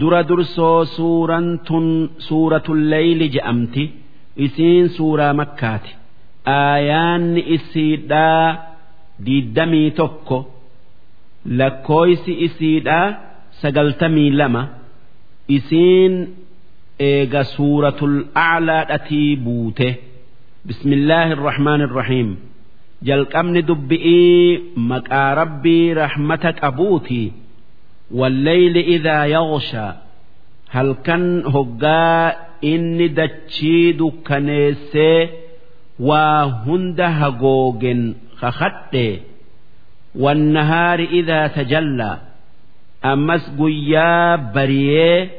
dura dursoo suuraan tun suuratul leeyli je'amti. Isiin suuraa makkaati. Aayaanni isiidhaa diiddamii tokko lakkooysi isiidhaa sagaltamii lama. Isiin eega suuratul aclaadhatii buute. Bismillaahi irrahmaani irrahiim jalqabni dubbi'ii maqaa rabbii rahmata qabuutii والليل إذا يغشى هل كان هقا إني دتشيد كنيسي وهند هقوق خخد والنهار إذا تجلى أمس قيا بريه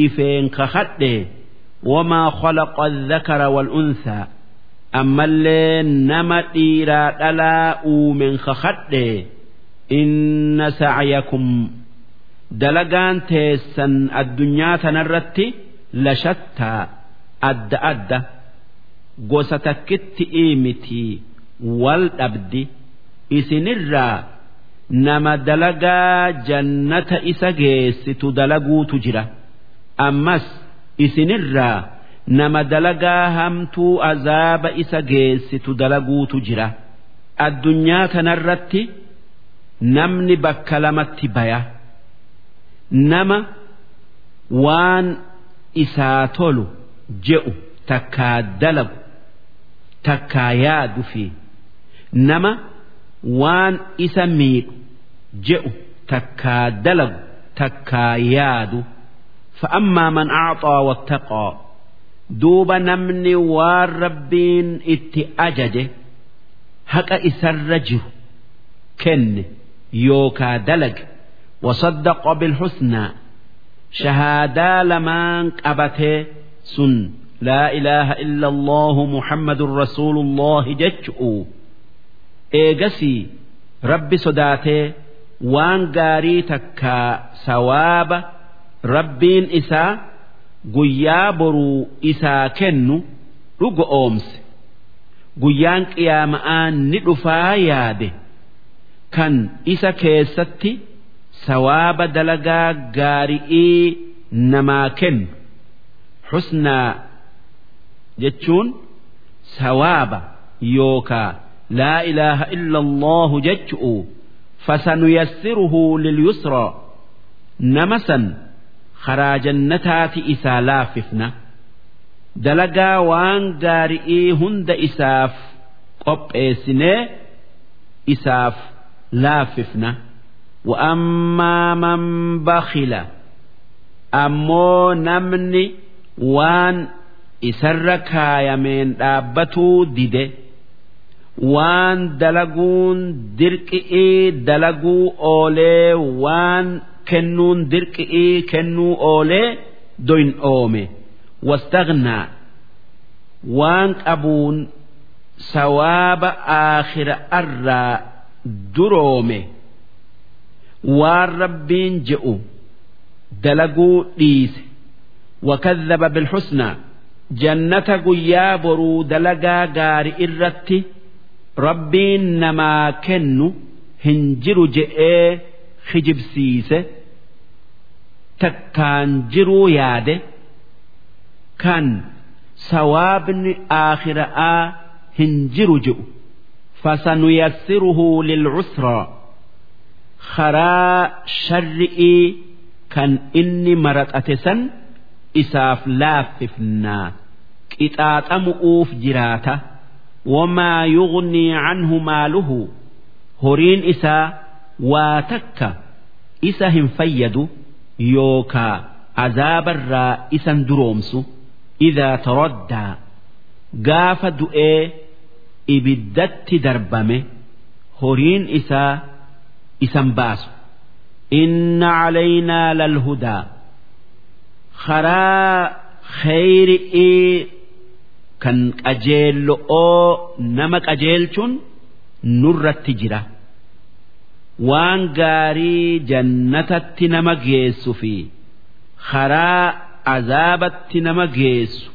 إفين خخد وما خلق الذكر والأنثى أما اللي نما إيرا ألا من خخد إن سعيكم dalagaan teessan addunyaa tanarratti lashattaa. Adda adda gosa takkitti miti wal dhabdi. Isinirraa nama dalagaa jannata isa geessitu dalaguutu jira. Ammas isinirraa nama dalagaa hamtuu azaaba isa geessitu dalaguutu jira. Addunyaa tanarratti namni bakka lamatti baya. nama waan isaa tolu je'u takkaa dalagu takkaa yaadu fi nama waan isa miidhu je'u takkaa dalagu takkaa yaadu. Fa'ammaa man acxaa wattaqaa duuba namni waan rabbiin itti ajaje haqa isarra jiru kenne yookaa dalage. وصدق بالحسنى شهادا لمن قبته سن لا إله إلا الله محمد رسول الله جتشؤ إيجسي ربي صداته وان قاري تكا سواب ربين إسا قيا برو إسا كنو رقو أومس قيان قيامآن ندفا ياده كان إسا كيستي sawaaba dalagaa gaari'ii namaa kennu xusnaa jechuun sawaaba yookaa laa ilaaha illa allahu jechu'u fasanuyassiruhu lilyusraa nama san karaa jannataati isaa laaffifna dalagaa waan gaari'ii hunda isaaf qopheessinee isaaf laaffifna. وأما من بخل أمو نمني وان إسرك يمين دابتو ديده وان دلقون درقئي دلقو أولي وان كنون درقئي كنو أولي دوين أومي واستغنى وان أبون سواب آخر أرى درومي Waan rabbiin je'u dalaguu dhiise. Wakadhaba bilxusnaa jannata guyyaa boruu dalagaa gaari irratti rabbiin namaa kennu hin jiru je'ee kijibsiise takkaan jiruu yaade kan sawaabni aakhira'aa hin jiru je'u. Fasanuyassiruhu lilcusraa karaa sharri'ii kan inni maraxate san isaaf laaffifnaa qixaaxamu'uuf jiraata. Wamaa yugnii canhu maaluhu. Horiin isaa waa takka isa hin fayyadu yookaa azaabarraa isan duroomsu. Idaa taraddaa gaafa du'ee ibiddatti darbame. Horiin isaa isan baasu inna calaynaa lalhudaa karaa khayri'ii kan qajeello'oo nama qajeelchuun nurratti jira. Waan gaarii jannatatti nama geessu fi karaa azaabatti nama geessu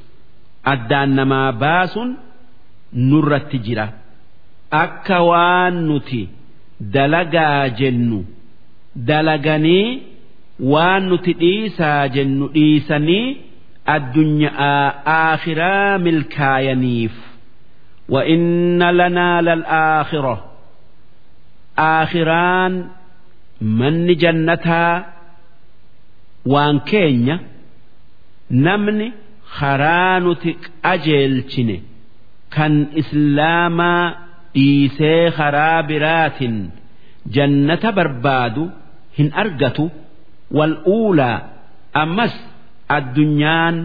addaan namaa baasuun nurratti jira. Akka waan nuti dalagaa jennu dalaganii waan nuti dhiisaa jennu dhiisanii addunyaa aakhiraa milkaayaniif وإن لنا للآخرة آخران من جنتها وان كينيا نمني خرانتك أجلتني dhiisee karaa biraatin jannata barbaadu hin argatu wal uulaa ammas addunyaan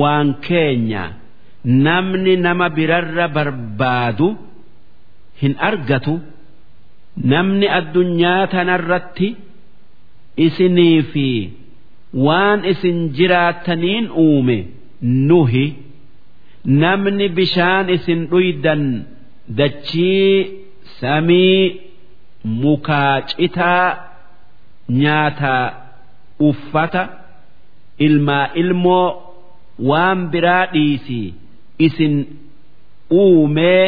waan keenya namni nama birarra barbaadu hin argatu. Namni addunyaa tanarratti isinii fi waan isin jiraataniin uume nuhi. Namni bishaan isin dhuydan dachii samii mukaa citaa nyaataa uffata ilmaa ilmoo waan biraa dhiisii isin uumee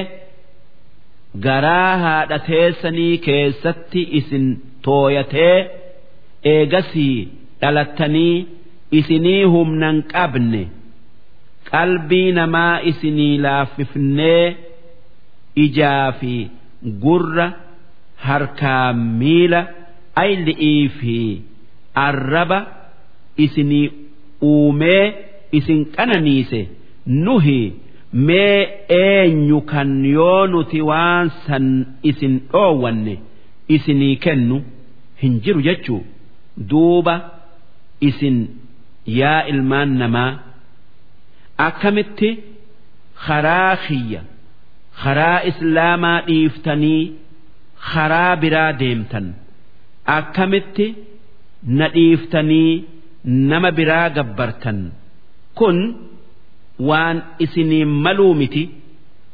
garaa haadha teessanii keessatti isin tooyatee eegasii dhalattanii isinii humnan qabne. Qalbii namaa isinii laaffifnee ijaa fi gurra harkaa miila ayli'ii fi arraba isinii uumee isin qananiise. nuhi mee eenyu kan yoo nuti waan san isin dhoowwanne isinii kennu hin jiru jechuu. Duuba isin yaa ilmaan namaa. Akkamitti? Karaa kiyya karaa islaamaa dhiiftanii karaa biraa deemtan. Akkamitti? Na dhiiftanii nama biraa gabbartan. Kun waan isiniin maluu miti.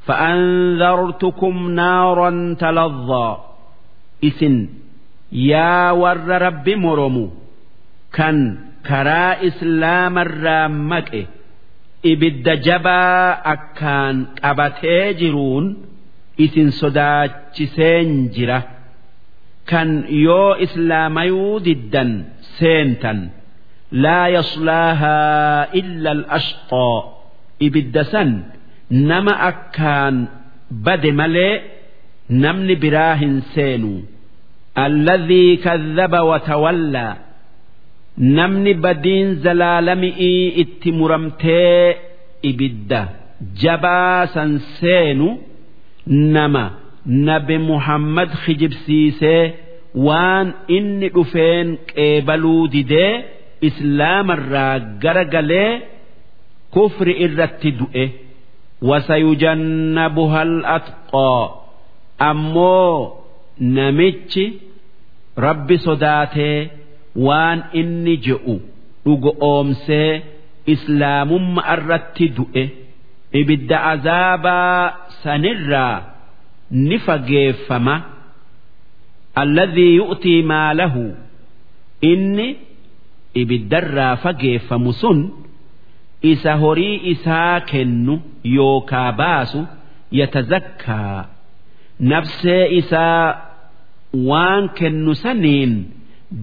Fa'aanzartukum naaran talazzaa isin yaa warra rabbi moromu kan karaa islaamarraa maqe. ibidda jabaa akkaan qabatee jiruun isin sodaachiseen jira. Kan yoo islaamayuu diddan seentan laa yaslaahaa illa al-ashqoo ibidda san nama akkaan bade malee namni biraa hin seenu. Alladhii kadhaba watawallaa namni badiin zalaalami'ii itti muramtee ibidda jabaa san seenu nama nabi muhammad kijibsiisee waan inni dhufeen qeebaluu didee islaamarraa gara galee kufri irratti du'e. Wasayujannabuha al-atqaa ammoo namichi rabbi sodaatee waan inni je'u dhugo oomsee islaamumma irratti du'e ibidda azaabaa sanirraa ni fageeffama. Alladhii yu'tii maalahu inni ibiddarraa fageeffamu sun isa horii isaa kennu yookaa baasu yatazakkaa. Nafsee isaa waan kennu saniin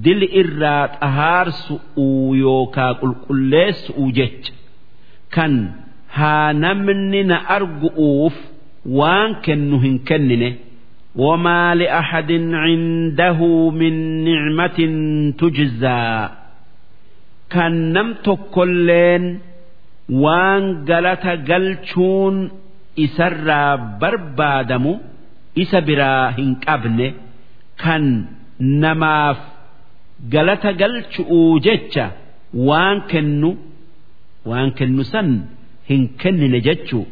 dil irraa xahaarsu'uu yookaa qulqulleessu'uu jecha. Kan haa namni na argu'uuf waan kennu hin kennine. Wamaa li'ahadin cindahu min nicmatin tujzaa. Kan nam tokkolleen waan galata galchuun isarraa barbaadamu isa biraa hin qabne. Kan namaaf galata galchu'uu jecha waan kennu waan kennu san hin kennine jechuu.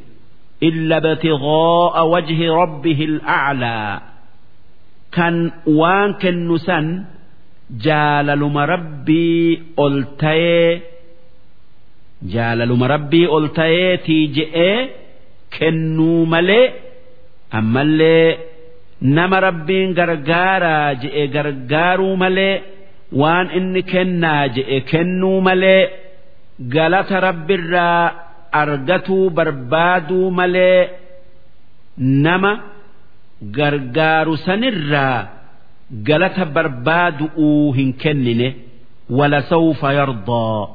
Illa ibtighaa'a wajhi rabbihi al'a'laa kan waan kennu san jaalaluma rabbii ol ta'ee jaalaluma rabbii ol ta'eetii je'ee kennuu malee ammallee nama rabbiin gargaaraa je'e gargaaruu malee waan inni kennaa je'e kennuu malee galata rabbirraa argatuu barbaaduu malee nama gargaaru sanirraa galata barbaadu'uu hin kennine walasawfa yardaa.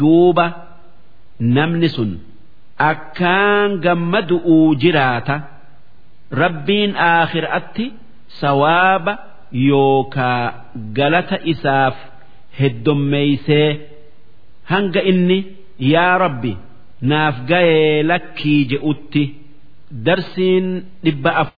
Duuba namni sun akkaan gammadu'uu jiraata rabbiin aakhiraatti sawaaba yookaa galata isaaf heddommeeysee hanga inni yaa rabbi naaf gayee lakkii je'utti darsiin dhibba